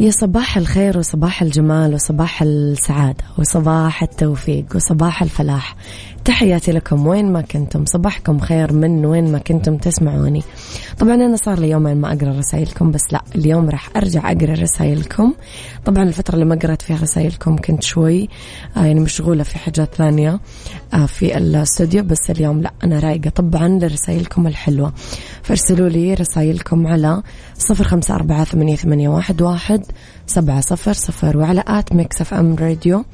يا صباح الخير وصباح الجمال وصباح السعادة وصباح التوفيق وصباح الفلاح. تحياتي لكم. وين ما كنتم صباحكم خير من وين ما كنتم تسمعوني. طبعا أنا صار لي يومين ما أقرأ رسائلكم بس لا اليوم راح أرجع أقرأ رسائلكم. طبعا الفترة اللي ما قرأت فيها رسائلكم كنت شوي آه يعني مشغولة في حاجات ثانية آه في الاستوديو بس اليوم لا أنا رايقة. طبعا لرسائلكم الحلوة. فارسلوا لي رسائلكم على صفر خمسة أربعة ثمانية, واحد, واحد سبعة صفر صفر وعلى at Mix FM Radio.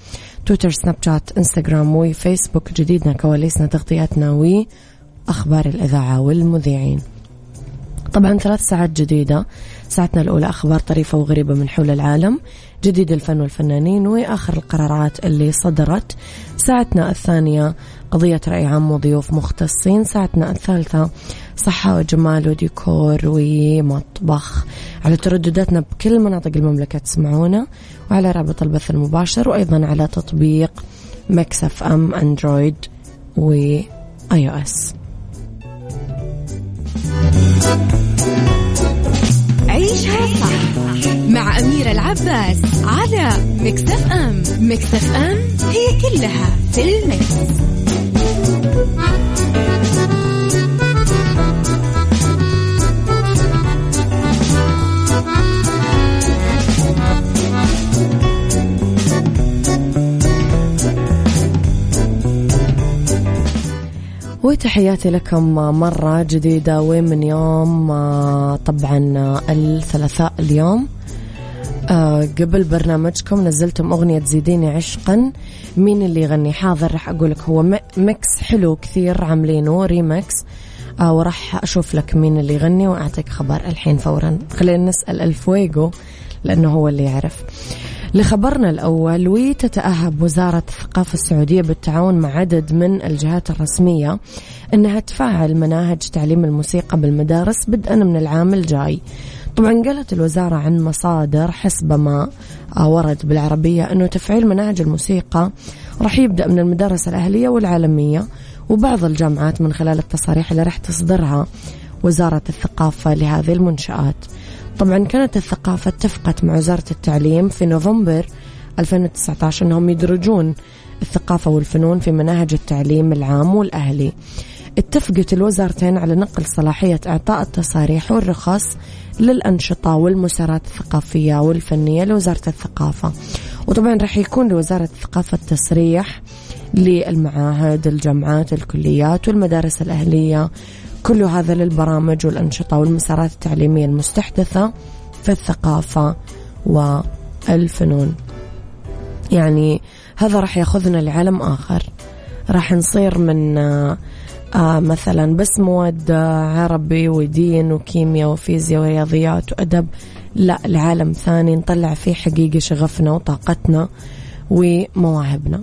تويتر سناب شات انستغرام وفيسبوك جديدنا كواليسنا تغطياتنا وأخبار الإذاعة والمذيعين. طبعا ثلاث ساعات جديدة. ساعتنا الأولى أخبار طريفة وغريبة من حول العالم. جديد الفن والفنانين وآخر القرارات اللي صدرت. ساعتنا الثانية قضية رأي عام وضيوف مختصين. ساعتنا الثالثة صحة وجمال وديكور ومطبخ على تردداتنا بكل مناطق المملكة تسمعونا. وعلى رابط البث المباشر وأيضا على تطبيق Mix FM Android و iOS عيشها صح مع أميرة العباس على Mix FM Mix FM هي كلها في ال Mix. وتحياتي لكم مرة جديدة ومن يوم؟ آه، طبعا آه، الثلاثاء اليوم. آه، قبل برنامجكم نزلتم أغنية زيديني عشقا. مين اللي يغني؟ حاضر راح أقول لك. هو mix حلو كثير عاملينه ريمكس وراح أشوف لك مين اللي يغني وأعطيك خبر الحين فورا. خلينا نسأل الفويجو لأنه هو اللي يعرف. لخبرنا الأول وتتأهب وزارة الثقافة السعودية بالتعاون مع عدد من الجهات الرسمية أنها تفعل مناهج تعليم الموسيقى بالمدارس بدءا من العام الجاي. طبعا قالت الوزارة عن مصادر حسب ما ورد بالعربية أنه تفعيل مناهج الموسيقى راح يبدأ من المدارس الأهلية والعالمية وبعض الجامعات من خلال التصاريح اللي راح تصدرها وزارة الثقافة لهذه المنشآت. طبعا كانت الثقافة اتفقت مع وزارة التعليم في نوفمبر 2019 أنهم يدرجون الثقافة والفنون في مناهج التعليم العام والأهلي. اتفقت الوزارتين على نقل صلاحية إعطاء التصاريح والرخص للأنشطة والمسارات الثقافية والفنية لوزارة الثقافة. وطبعا راح يكون لوزارة الثقافة التصريح للمعاهد الجامعات الكليات والمدارس الأهلية كل هذا للبرامج والأنشطة والمسارات التعليمية المستحدثة في الثقافة والفنون. يعني هذا راح ياخذنا لعالم آخر. راح نصير من آه مثلا بس مواد عربي ودين وكيمياء وفيزياء ورياضيات وأدب. لا لعالم ثاني نطلع فيه حقيقة شغفنا وطاقتنا ومواهبنا.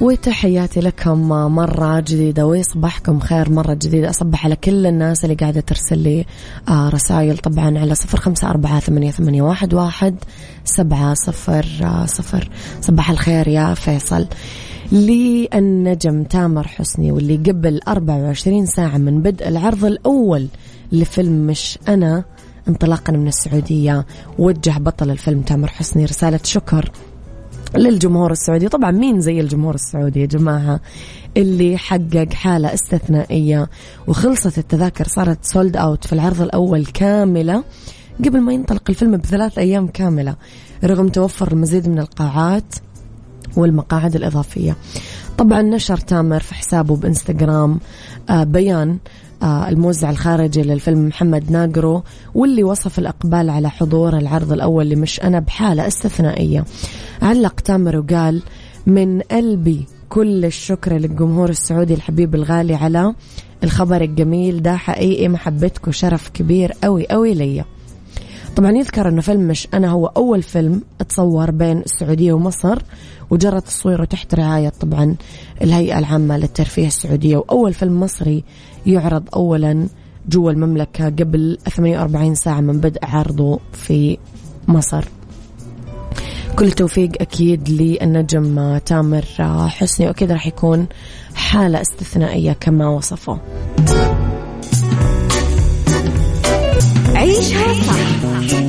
وتحياتي لكم مرة جديدة وصباحكم خير مرة جديدة. أصبح على كل الناس اللي قاعدة ترسل لي آه، رسائل طبعا على صفر خمسة أربعة ثمانية, واحد, سبعة صفر آه، صفر صباح الخير يا فيصل. للنجم تامر حسني واللي قبل 24 ساعة من بدء العرض الأول لفيلم مش أنا انطلاقا من السعودية وجه بطل الفيلم تامر حسني رسالة شكر. للجمهور السعودي. طبعا مين زي الجمهور السعودي يا جماعة؟ اللي حقق حالة استثنائية وخلصت التذاكر صارت سولد أوت في العرض الأول كاملة قبل ما ينطلق الفيلم بثلاث أيام كاملة رغم توفر المزيد من القاعات والمقاعد الإضافية. طبعا نشر تامر في حسابه بإنستغرام آه، بيان الموزع الخارجي للفيلم محمد ناقرو واللي وصف الإقبال على حضور العرض الأول لمش أنا بحالة استثنائية. علق تامر وقال من قلبي كل الشكر للجمهور السعودي الحبيب الغالي على الخبر الجميل ده حقيقي محبتكم شرف كبير قوي قوي ليا. طبعا يذكر أنه فيلم مش أنا هو أول فيلم تصور بين السعودية ومصر وجرى تصويره تحت رعاية طبعا الهيئة العامة للترفيه السعودية. وأول فيلم مصري يعرض أولا جوا المملكة قبل 48 ساعة من بدء عرضه في مصر. كل توفيق أكيد للنجم تامر حسني وأكيد راح يكون حالة استثنائية كما وصفه. عيشها صح.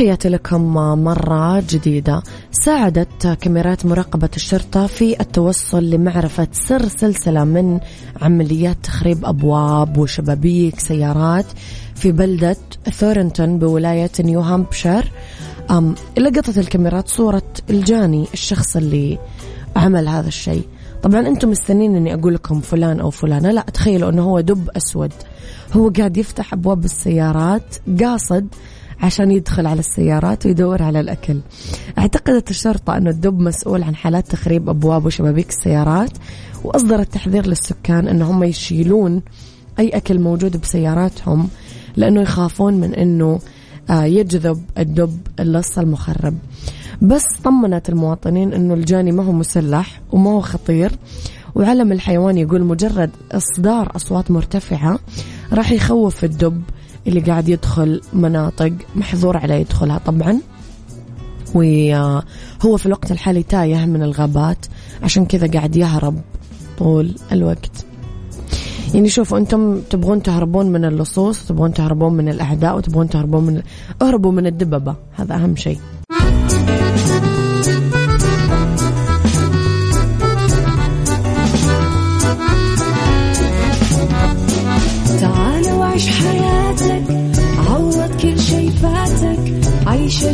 تحياتي لكم مرة جديدة. ساعدت كاميرات مراقبة الشرطة في التوصل لمعرفة سر سلسلة من عمليات تخريب أبواب وشبابيك سيارات في بلدة ثورنتون بولاية نيو هامبشير. لقطت الكاميرات صورة الجاني الشخص اللي عمل هذا الشيء. طبعا أنتم مستنين إني أقول لكم فلان أو فلانة. لا تخيلوا إنه هو دب أسود. هو قاعد يفتح أبواب السيارات قاصد عشان يدخل على السيارات ويدور على الأكل. اعتقدت الشرطة أن الدب مسؤول عن حالات تخريب أبواب وشبابيك السيارات وأصدرت تحذير للسكان أنهم يشيلون أي أكل موجود بسياراتهم لأنه يخافون من أنه آه، يجذب الدب اللص المخرب. بس طمنت المواطنين أنه الجاني ما هو مسلح وما هو خطير وعلم الحيوان يقول مجرد إصدار أصوات مرتفعة راح يخوف الدب اللي قاعد يدخل مناطق محظور عليه يدخلها طبعا. وهو في الوقت الحالي تايه من الغابات عشان كذا قاعد يهرب طول الوقت. يعني شوفوا أنتم تبغون تهربون من اللصوص تبغون تهربون من الأعداء وتبغون تهربون من اهربوا من الدببة هذا أهم شيء.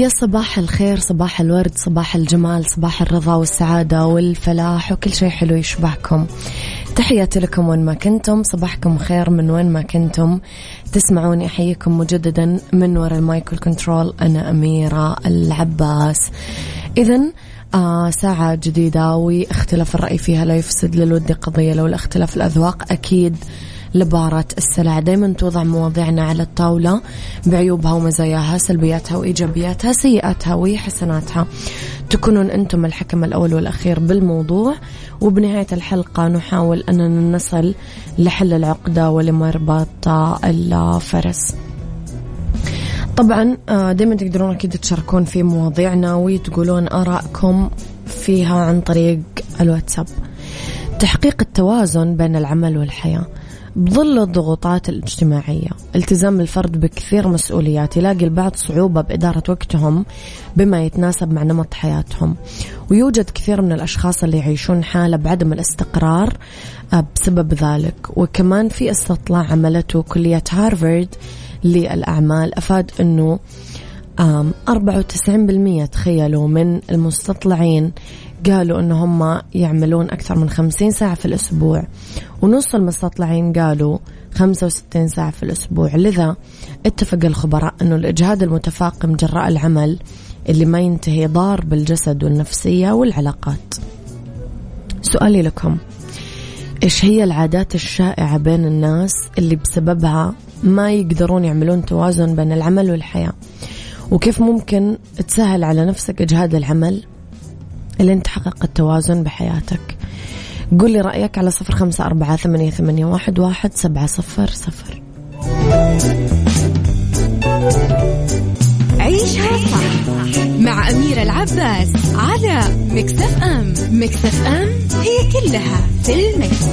يا صباح الخير صباح الورد صباح الجمال صباح الرضا والسعادة والفلاح وكل شيء حلو يشبهكم تحياتي لكم وين ما كنتم صباحكم خير من وين ما كنتم. تسمعوني أحييكم مجددا من وراء ال mic وال control أنا أميرة العباس. إذا آه ساعة جديدة واختلاف الرأي فيها لا يفسد للود قضية لولا اختلاف الأذواق. أكيد لبارت السلع. دايما توضع مواضيعنا على الطاولة بعيوبها ومزاياها سلبياتها وإيجابياتها سيئاتها وحسناتها. تكونون أنتم الحكم الأول والأخير بالموضوع وبنهاية الحلقة نحاول أننا نصل لحل العقدة ولمربط الفرس. طبعا آه، دائما تقدرون أكيد تشاركون في مواضيعنا وتقولون آرائكم فيها عن طريق الواتساب. تحقيق التوازن بين العمل والحياة. بظل الضغوطات الاجتماعية. التزام الفرد بكثير مسؤوليات يلاقي البعض صعوبة بإدارة وقتهم بما يتناسب مع نمط حياتهم. ويوجد كثير من الأشخاص اللي يعيشون حالة بعدم الاستقرار آه، بسبب ذلك. وكمان في استطلاع عملته كلية هارفارد للأعمال أفاد أنه 94% تخيلوا من المستطلعين قالوا أن هم يعملون أكثر من 50 ساعة في الأسبوع. ونص المستطلعين قالوا 65 ساعة في الأسبوع. لذا اتفق الخبراء أنه الإجهاد المتفاقم جراء العمل اللي ما ينتهي ضار بالجسد والنفسية والعلاقات. سؤالي لكم إيش هي العادات الشائعة بين الناس اللي بسببها ما يقدرون يعملون توازن بين العمل والحياة؟ وكيف ممكن تسهل على نفسك إجهاد العمل؟ اللي تحقق التوازن بحياتك. قول لي رأيك على صفر خمسة أربعة ثمانية, ثمانية واحد, واحد سبعة صفر صفر. عيشها صح مع أميرة العباس على Mix FM. Mix FM هي كلها في ال Mix.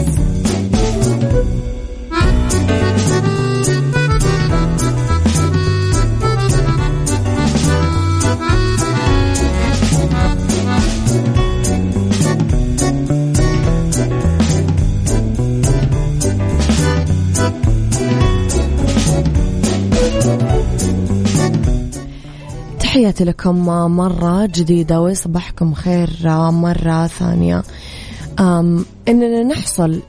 تحياتي لكم مرة جديدة وصباحكم خير مرة ثانية. إننا نحصل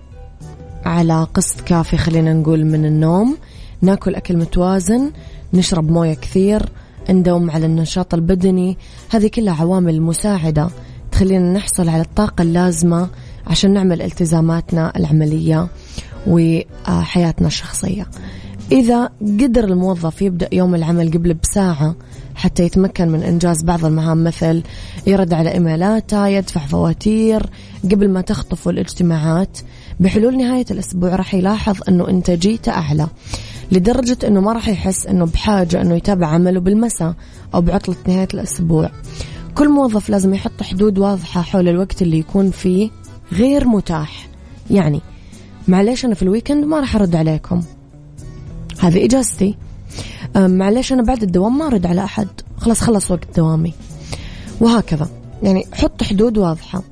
على قسط كافي خلينا نقول من النوم. ناكل أكل متوازن نشرب موية كثير ندوم على النشاط البدني. هذه كلها عوامل مساعدة تخلينا نحصل على الطاقة اللازمة عشان نعمل التزاماتنا العملية وحياتنا الشخصية. إذا قدر الموظف يبدأ يوم العمل قبل بساعة حتى يتمكن من إنجاز بعض المهام مثل يرد على إيميلاته يدفع فواتير قبل ما تخطف الاجتماعات. بحلول نهاية الأسبوع راح يلاحظ أنه إنتاجيته أعلى لدرجة أنه ما راح يحس أنه بحاجة أنه يتابع عمله بالمساء أو بعطلة نهاية الأسبوع. كل موظف لازم يحط حدود واضحة حول الوقت اللي يكون فيه غير متاح. يعني معليش أنا في الويكند ما راح أرد عليكم. هذه إجازتي. معليش أنا بعد الدوام ما أرد على أحد. خلاص خلص وقت دوامي. وهكذا. يعني حط حدود واضحة.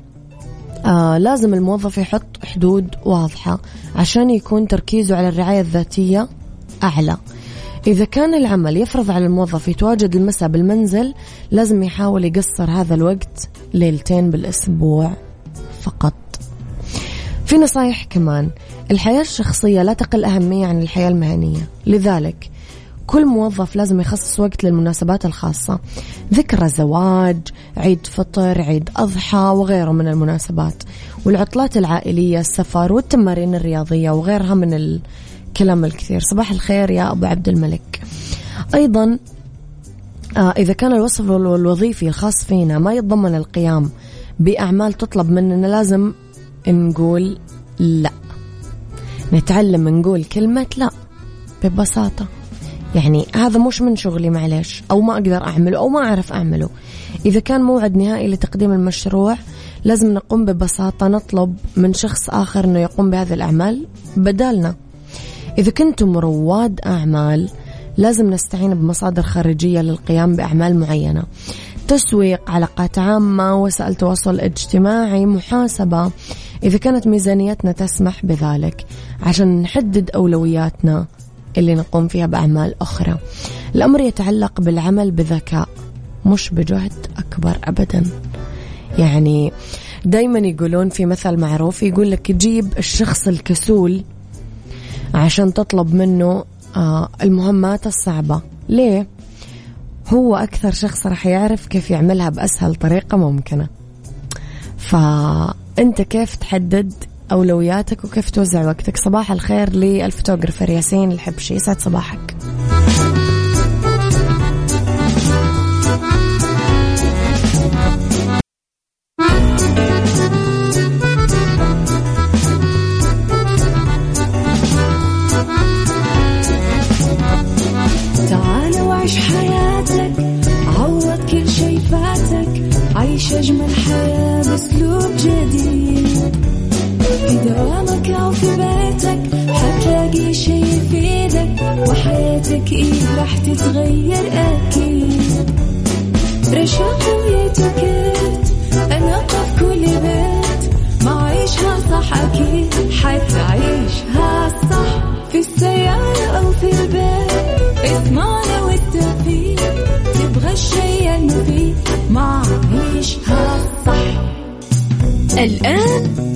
آه لازم الموظف يحط حدود واضحة عشان يكون تركيزه على الرعاية الذاتية أعلى. إذا كان العمل يفرض على الموظف يتواجد المساء بالمنزل لازم يحاول يقصر هذا الوقت ليلتين بالأسبوع فقط. في نصايح كمان. الحياة الشخصية لا تقل أهمية عن الحياة المهنية. لذلك كل موظف لازم يخصص وقت للمناسبات الخاصة. ذكرى زواج عيد فطر عيد أضحى وغيره من المناسبات. والعطلات العائلية السفر والتمارين الرياضية وغيرها من الكلام الكثير. صباح الخير يا أبو عبد الملك. أيضا آه، إذا كان الوصف الوظيفي الخاص فينا ما يتضمن القيام بأعمال تطلب مننا لازم نقول لا. نتعلم نقول كلمة لا. ببساطة. يعني هذا مش من شغلي معلش أو ما أقدر أعمله أو ما أعرف أعمله. إذا كان موعد نهائي لتقديم المشروع لازم نقوم ببساطة نطلب من شخص آخر أنه يقوم بهذه الأعمال بدالنا. إذا كنتم رواد أعمال لازم نستعين بمصادر خارجية للقيام بأعمال معينة. تسويق علاقات عامة وسائل تواصل اجتماعي محاسبة. إذا كانت ميزانيتنا تسمح بذلك عشان نحدد أولوياتنا. اللي نقوم فيها بأعمال أخرى. الأمر يتعلق بالعمل بذكاء مش بجهد أكبر أبدا. يعني دايما يقولون في مثل معروف يقول لك جيب الشخص الكسول عشان تطلب منه آه، المهمات الصعبة. ليه؟ هو أكثر شخص راح يعرف كيف يعملها بأسهل طريقة ممكنة. فأنت كيف تحدد أولوياتك وكيف توزع وقتك. صباح الخير للفوتوغرافر ياسين الحبشي. يسعد صباحك. عيش أجمل حياة بأسلوب جديد. دوامك أو في بيتك حتلاقي شي يفيدك وحياتك إيه راح تتغير أكيد. رشاق ويتوكيت أنا في كل بيت ما عيشها صح أكيد حتعيشها صح في السيارة أو في البيت. اسمعنا والتوفيق تبغى الشيء المفيد ما عيشها صح. الآن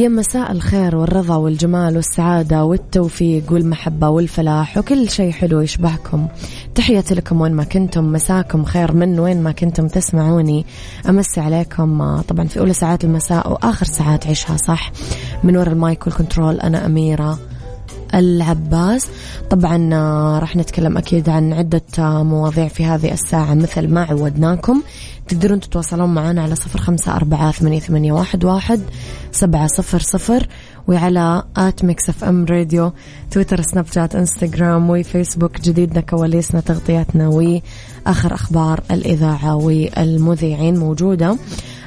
يا مساء الخير والرضا والجمال والسعادة والتوفيق والمحبة والفلاح وكل شيء حلو يشبهكم. تحياتي لكم وين ما كنتم مساكم خير من وين ما كنتم تسمعوني. أمسي عليكم آه، طبعا في أولى ساعات المساء وآخر ساعات عيشها صح. من وراء المايك والكنترول أنا أميرة. العباس. طبعا آه، راح نتكلم أكيد عن عدة آه، مواضيع في هذه الساعة مثل ما عودناكم. تقدرون تتواصلون معنا على صفر خمسة أربعة ثمانية, واحد, واحد سبعة صفر صفر. وعلى at Mix FM Radio تويتر سناب شات انستغرام وفيسبوك جديدنا كواليسنا تغطياتنا وآخر أخبار الإذاعة والمذيعين موجودة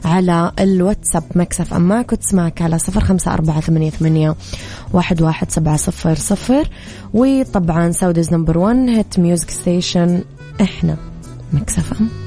على الواتساب Mix FM. معك وتسمعك على صفر خمسة أربعة ثمانية, ثمانية واحد, واحد سبعة صفر صفر. وطبعا Saudi's number one hit music station إحنا ميكس اف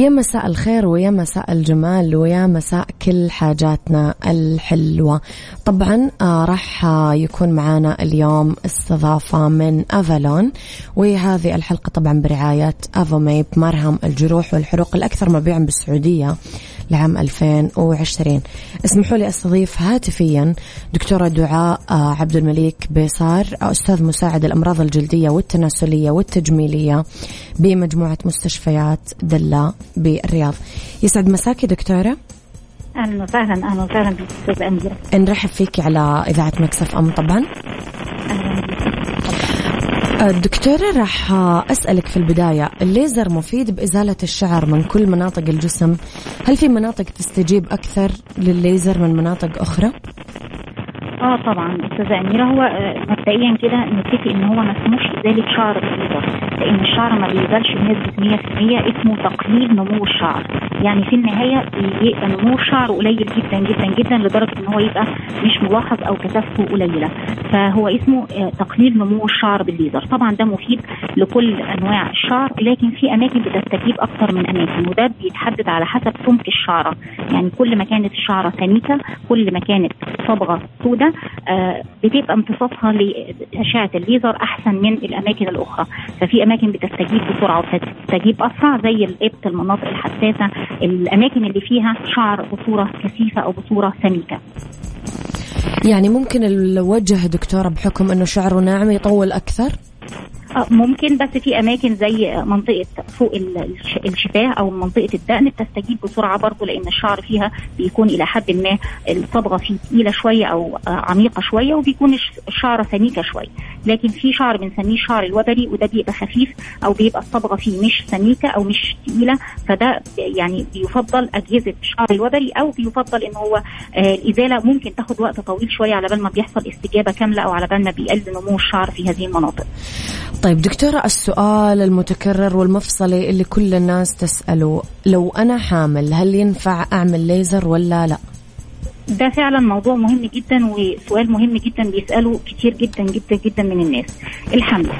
يا مساء الخير ويا مساء الجمال ويا مساء كل حاجاتنا الحلوة. طبعا آه راح آه يكون معانا اليوم استضافة من أفالون وهذه الحلقة طبعا برعاية أفوميب مرهم الجروح والحروق الأكثر مبيعا بالسعودية. لعام 2020 اسمحوا لي أستضيف هاتفيا دكتورة دعاء آه عبد المليك بيصار أستاذ مساعد الأمراض الجلدية والتناسلية والتجميلية بمجموعة مستشفيات دلة بالرياض. يسعد مساكي دكتورة. أهلا وسهلا أهلا وسهلا بك نرحب فيك على إذاعة مكسف أم. طبعا. دكتورة راح أسألك في البداية الليزر مفيد بإزالة الشعر من كل مناطق الجسم هل في مناطق تستجيب أكثر للليزر من مناطق أخرى؟ آه طبعا أستاذة أميرة هو آه، مبدئيا كده نتفق إن هو ما اسموش ازاله شعر بالليزر لأن الشعر ما بيزالش بنسبه 100% اسمه تقليل نمو الشعر. يعني في النهاية بيبقى نمو الشعر قليل جدا جدا جدا لدرجة إن هو يبقى مش ملاحظ أو كثافته قليلة. فهو اسمه آه، تقليل نمو الشعر بالليزر. طبعا ده مفيد لكل أنواع الشعر لكن في أماكن بتستجيب أكتر من أماكن وده بيتحدد على حسب سمك الشعرة. يعني كل ما كانت الشعرة سميكة كل ما كانت صبغة سوداء آه، بتبقى امتصاصها لأشعة الليزر أحسن من الأماكن الأخرى ففي أماكن بتستجيب بسرعة وبتستجيب أسرع زي الابط المناطق الحساسة الأماكن اللي فيها شعر بصورة كثيفة أو بصورة سميكة يعني ممكن الوجه دكتورة بحكم أنه شعره ناعم يطول أكثر؟ آه، ممكن بس في أماكن زي منطقة فوق ال- الش- الشفاه أو منطقة الدقن بتستجيب بسرعة برضه لأن الشعر فيها بيكون إلى حد ما الصبغة فيه تقيلة شوية أو آه، عميقة شوية وبيكون الش- الشعره سميكة شوية. لكن في شعر بنسميه الشعر الوبري وده بيبقى خفيف أو بيبقى الصبغة فيه مش سميكة أو مش تقيلة. فده يعني بيفضل أجهزة الشعر الوبري أو بيفضل إن هو آه، الإزالة ممكن تاخد وقت طويل شوية على بال ما بيحصل استجابة كاملة أو على بال ما بيقل نمو الشعر في هذه المناطق. طيب دكتورة السؤال المتكرر والمفصلي اللي كل الناس تسأله لو أنا حامل هل ينفع أعمل ليزر ولا لا؟ ده فعلا موضوع مهم جدا وسؤال مهم جدا بيسأله كتير جدا جدا جدا من الناس. الحمل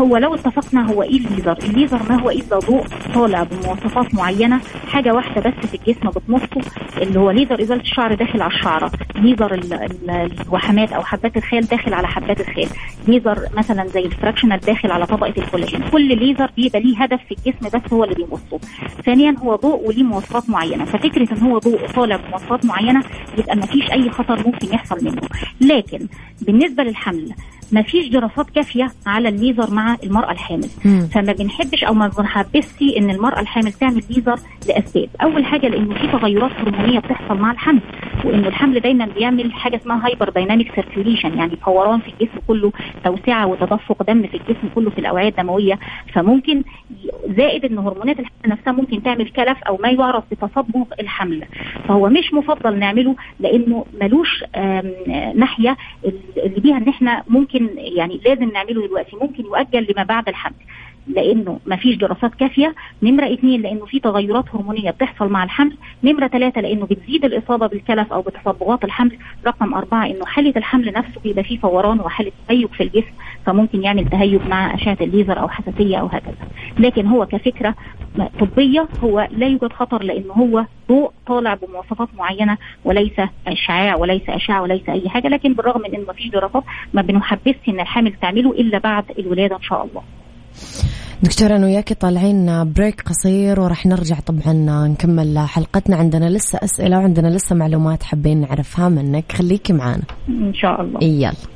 هو لو اتفقنا هو إيه الليزر؟ الليزر ما هو الا ضوء طالع بمواصفات معينة حاجة واحدة بس في الجسم بتمصه اللي هو ليزر إزالة الشعر داخل على الشعرة. ليزر ال- ال- الوحمات أو حبات الخيل داخل على حبات الخيل. ليزر مثلا زي ال fractional داخل على طبقة الكولاجين. كل ليزر بيبقى ليه هدف في الجسم بس هو اللي بيمصه. ثانيا هو ضوء وليه مواصفات معينة. ففكرة إن هو ضوء طالع بمواصفات معينة يبقى ما فيش أي خطر ممكن يحصل منه. لكن بالنسبة للحمل ما فيش دراسات كافية على الليزر مع المرأة الحامل. مم. فما بنحبش أو ما بنحبذش إن المرأة الحامل تعمل ليزر لأسباب. أول حاجة لأنه في تغيرات هرمونية بتحصل مع الحمل وانه الحمل دايما بيعمل حاجة اسمها hyperdynamic circulation يعني فوران في الجسم كله توسعة وتدفق دم في الجسم كله في الأوعية الدموية. فممكن زائد إن هرمونات الحمل نفسها ممكن تعمل كلف أو ما يعرف بتصبغ الحمل. فهو مش مفضل نعمله لأنه ملوش ناحية اللي بيها إن إحنا ممكن يعني لازم نعمله دلوقتي ممكن يؤجل لما بعد الحمل لأنه ما فيش دراسات كافية نمرة اثنين لأنه في تغيرات هرمونية بتحصل مع الحمل نمرة ثلاثة لأنه بتزيد الإصابة بالكلف أو بتصبغات الحمل رقم أربعة إنه حالة الحمل نفسه بيبقى فيه فوران وحالة تهيج في الجسم فممكن يعمل تهيج مع أشعة الليزر أو حساسية أو هكذا. لكن هو كفكرة طبية هو لا يوجد خطر لأنه هو ضوء طالع بمواصفات معينة وليس أشعاع وليس أشعة وليس أي حاجة لكن بالرغم من انه ما فيش دراسات ما بنحبسش إن الحامل تعمله إلا بعد الولادة إن شاء الله. دكتورة أنا وياكي طالعين بريك قصير وراح نرجع طبعا نكمل حلقتنا. عندنا لسه أسئلة وعندنا لسه معلومات حابين نعرفها منك. خليكي معانا إن شاء الله. يلا.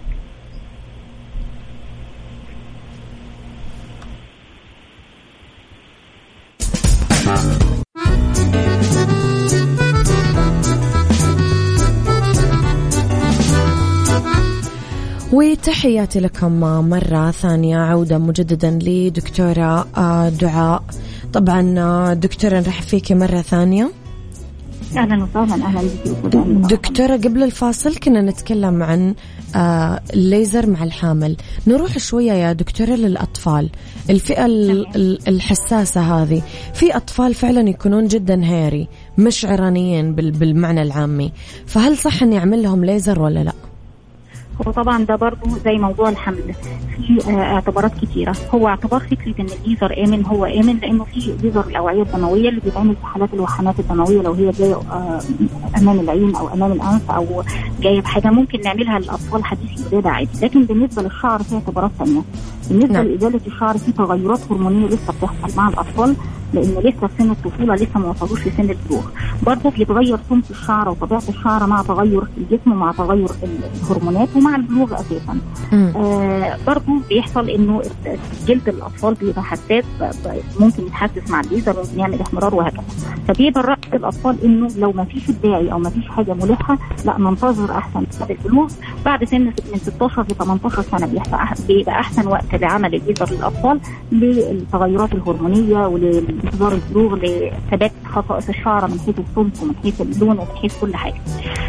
وتحياتي لكم مرة ثانية عودة مجددا لدكتورة آه، دعاء. طبعا آه، دكتورة نرحب فيكي مرة ثانية. أهلا وسهلا أهلا. بك. دكتورة قبل الفاصل كنا نتكلم عن آه، الليزر مع الحامل. نروح شوية يا دكتورة للأطفال. الفئة ال- ال- الحساسة هذه. في أطفال فعلا يكونون جدا هيري مش عرانيين بال- بالمعنى العامي. فهل صح أني أعمل لهم ليزر ولا لا؟ هو طبعا ده برضو زي موضوع الحمل في آه، اعتبارات كتيرة هو اعتبار فكره ان الليزر آمن هو آمن لأنه في ليزر الأوعية الدموية اللي بيتعمل في حالات الوحمات الدموية لو هي جاية آه، أمام العين أو أمام الأنف أو جاية بحاجه ممكن نعملها للأطفال حديثي الولاده عادي لكن بالنسبة للشعر في اعتبارات ثانية بالنسبة. نعم. لإزالة الشعر في تغيرات هرمونية لسه بتحصل مع الأطفال لأنه لسه في سن الطفولة لسه ما وصلوش لسن البلوغ. برضه بيتغير سمك الشعر وطبيعة الشعر مع تغير الجسم ومع تغير الهرمونات ومع البلوغ أساسا. آه برضه بيحصل إنه جلد الأطفال بيبقى حساس ممكن يتحسس مع الليزر ممكن يعمل احمرار وهكذا. فبيبقى الراي الأطفال إنه لو ما فيش الداعي أو ما فيش حاجة ملحة لأ ننتظر أحسن بعد البلوغ. بعد سن من 16 ل 18 سنة بيبقى أحسن وقت لعمل الليزر للأطفال للتغيرات الهرمونية ولانتظار البلوغ لثبات خصائص الشعر من حيث السمك ومن حيث اللون ومن حيث كل حاجة.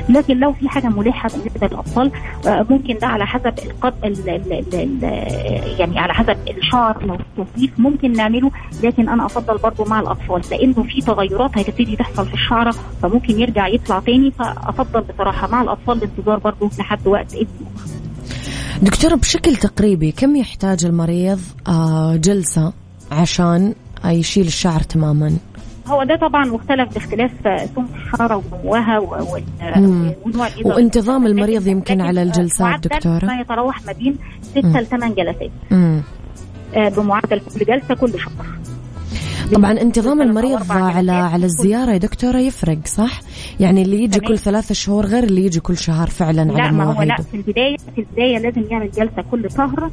لكن لو في حاجة ملحة بالنسبة للاطفال آه، ممكن ده على حسب القد ال ال ال ال يعني على حسب الشعر لو كثيف ممكن نعمله لكن أنا أفضل برضه مع الأطفال. لأنه في تغيرات هتبتدي تحصل في الشعره فممكن يرجع يطلع تاني فأفضل بصراحة مع الأطفال الانتظار برضه لحد وقت البلوغ دكتورة بشكل تقريبي كم يحتاج المريض آه، جلسة عشان يشيل الشعر تماما هو ده طبعا مختلف باختلاف سمك الشعره ونموها و- وال- مم. ونوع الليزر. وانتظام المريض يمكن على الجلسات معدل دكتورة ما يتراوح ما بين 6 مم. ل 8 جلسات مم. آه، بمعدل كل جلسة كل شهر طبعا انتظام المريض على على الزيارة يا دكتورة يفرق صح؟ يعني اللي يجي. كل ثلاثة شهور غير اللي يجي كل شهر فعلا لا على ما هو لا. في البدايه في البداية لازم يعمل جلسة كل شهر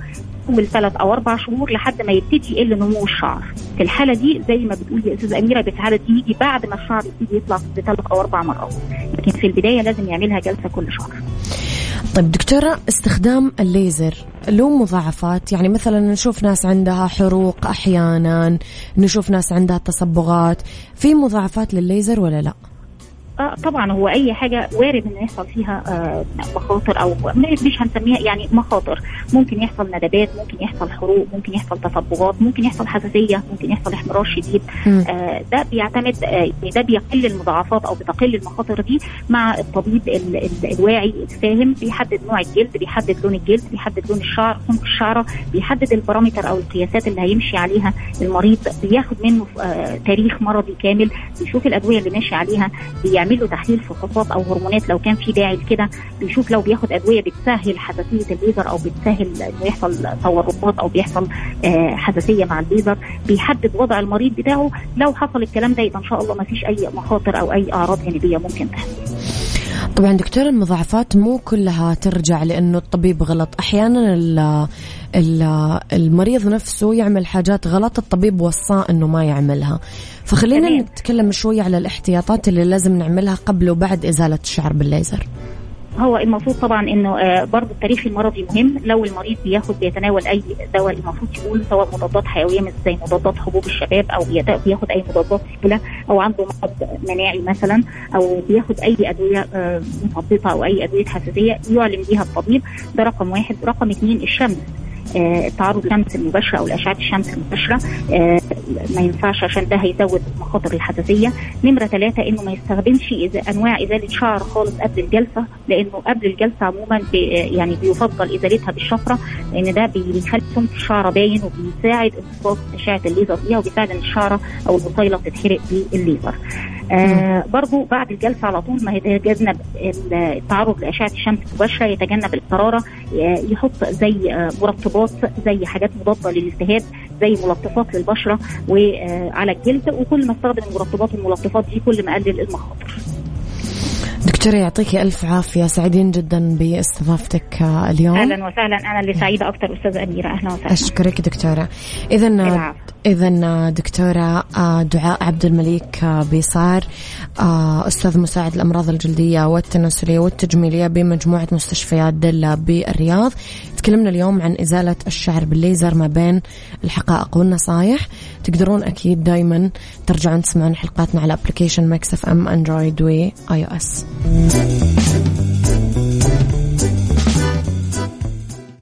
اول ثلاث أو أربع شهور لحد ما يبتدي يقل نمو الشعر. في الحالة دي زي ما بتقول يا أستاذة أميرة دي يجي بعد ما الشعر يبتدي يطلع بثلاث أو أربع مرات. لكن في البداية لازم يعملها جلسة كل شهر. طيب دكتورة استخدام الليزر. له مضاعفات يعني مثلا نشوف ناس عندها حروق أحيانا نشوف ناس عندها تصبغات في مضاعفات للليزر ولا لا؟ آه طبعا هو أي حاجة وارد إن يحصل فيها آه مخاطر أو مش هنسميها يعني مخاطر. ممكن يحصل ندبات ممكن يحصل حروق ممكن يحصل تصبغات ممكن يحصل حساسية ممكن يحصل احمرار شديد. آه ده بيعتمد آه ده بيقل المضاعفات أو بتقل المخاطر دي مع الطبيب ال ال الواعي الفاهم. بيحدد نوع الجلد بيحدد لون الجلد بيحدد لون الشعر سمك الشعرة بيحدد البارامتر أو القياسات اللي هيمشي عليها المريض. بياخد منه آه تاريخ مرضي كامل بيشوف الأدوية اللي ماشي عليها بيعمل له تحليل فحوصات أو هرمونات لو كان في داعي لكده بيشوف لو بياخد أدوية بتسهل حساسية الليزر أو بتسهل إنه يحصل تورطات أو بيحصل آه حساسية مع الليزر بيحدد وضع المريض بتاعه لو حصل الكلام ده يبقى إن شاء الله ما فيش أي مخاطر أو أي أعراض جانبية ممكن تحصل. طبعا دكتور المضاعفات مو كلها ترجع لأنه الطبيب غلط. أحيانا المريض نفسه يعمل حاجات غلط الطبيب وصاه إنه ما يعملها. فخلينا تمام. نتكلم شوي على الاحتياطات اللي لازم نعملها قبل وبعد إزالة الشعر بالليزر. هو المفروض طبعا إنه آه برضه التاريخ المرضي مهم. لو المريض بياخد بيتناول أي دواء المفروض يقول سواء مضادات حيوية مثل زي مضادات حبوب الشباب أو بياخد أي مضادات كلى أو عنده مرض مناعي مثلا أو بياخد أي أدوية آه مثبطه أو أي أدوية حساسية يعلم بيها الطبيب. ده رقم واحد. رقم اثنين الشمس آه، التعرض للشمس المباشره أو لاشعه الشمس المباشرة آه، ما ينفعش عشان ده هيزود مخاطر الحساسية نمرة ثلاثة إنه ما يستخدمش أنواع إزالة شعر خالص قبل الجلسة لأنه قبل الجلسة عموما بي يعني بيفضل إزالتها بالشفرة لأن ده بيخلي سمك الشعره باين وبيساعد امتصاص أشعة الليزر فيها وبيساعد إن الشعرة أو البصيله تتحرق بالليزر. آه برضو بعد الجلسة على طول ما يتجنب التعرض لأشعة الشمس المباشره يتجنب الحراره آه، يحط زي آه، مرطبات زي حاجات مضادة للالتهاب زي ملطفات للبشرة وعلى الجلد وكل ما استخدم المرطبات والملطفات دي كل ما قلل المخاطر. دكتورة يعطيكي ألف عافية سعيدين جدا بإستضافتك اليوم أهلا وسهلا أنا اللي سعيدة أكثر أستاذة أميرة أهلا وسهلا. أشكرك دكتورة إذا. إذا دكتورة آه، دعاء عبد المليك آه، بيصار آه، أستاذ مساعد الأمراض الجلدية والتناسلية والتجميلية بمجموعة مستشفيات دلة بالرياض تكلمنا اليوم عن إزالة الشعر بالليزر ما بين الحقائق والنصايح. تقدرون أكيد دايما ترجعون تسمعون حلقاتنا على application Mix FM Android و iOS